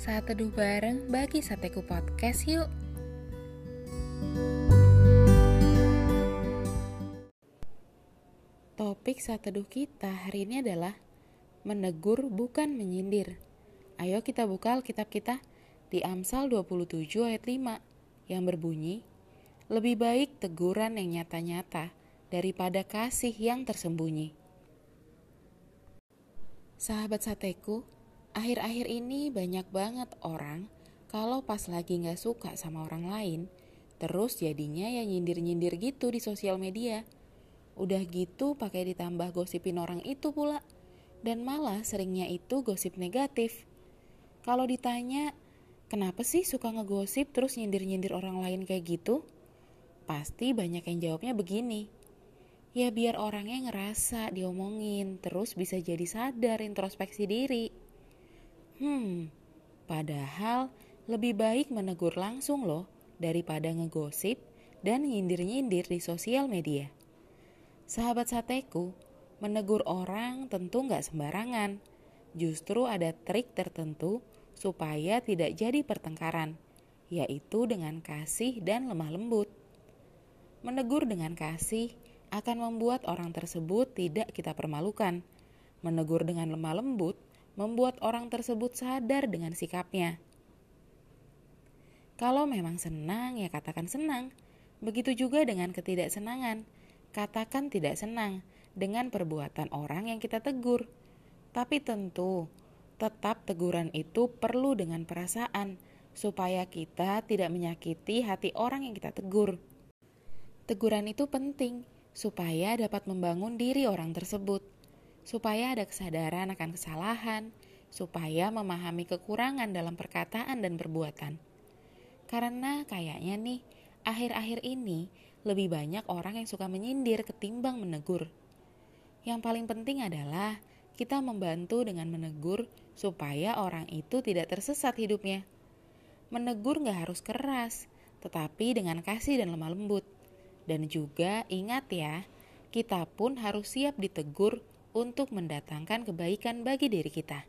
saat teduh bareng bagi Sateku Podcast yuk. Topik saat teduh kita hari ini adalah menegur bukan menyindir. Ayo kita buka Alkitab kita di Amsal 27 ayat 5 yang berbunyi, Lebih baik teguran yang nyata-nyata daripada kasih yang tersembunyi. Sahabat sateku, akhir-akhir ini banyak banget orang kalau pas lagi nggak suka sama orang lain, terus jadinya ya nyindir-nyindir gitu di sosial media. Udah gitu pakai ditambah gosipin orang itu pula. Dan malah seringnya itu gosip negatif. Kalau ditanya, kenapa sih suka ngegosip terus nyindir-nyindir orang lain kayak gitu? Pasti banyak yang jawabnya begini. Ya biar orangnya ngerasa diomongin, terus bisa jadi sadar introspeksi diri. Hmm, padahal lebih baik menegur langsung loh daripada ngegosip dan nyindir-nyindir di sosial media. Sahabat sateku, menegur orang tentu nggak sembarangan. Justru ada trik tertentu supaya tidak jadi pertengkaran, yaitu dengan kasih dan lemah lembut. Menegur dengan kasih akan membuat orang tersebut tidak kita permalukan. Menegur dengan lemah lembut membuat orang tersebut sadar dengan sikapnya. Kalau memang senang, ya katakan senang. Begitu juga dengan ketidaksenangan. Katakan tidak senang dengan perbuatan orang yang kita tegur. Tapi tentu, tetap teguran itu perlu dengan perasaan, supaya kita tidak menyakiti hati orang yang kita tegur. Teguran itu penting supaya dapat membangun diri orang tersebut, supaya ada kesadaran akan kesalahan, supaya memahami kekurangan dalam perkataan dan perbuatan. Karena kayaknya nih, akhir-akhir ini lebih banyak orang yang suka menyindir ketimbang menegur. Yang paling penting adalah kita membantu dengan menegur supaya orang itu tidak tersesat hidupnya. Menegur nggak harus keras, tetapi dengan kasih dan lemah lembut. Dan juga ingat ya, kita pun harus siap ditegur untuk mendatangkan kebaikan bagi diri kita.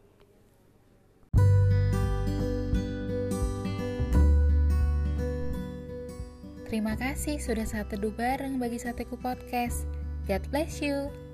Terima kasih sudah saat teduh bareng bagi Sateku Podcast. God bless you.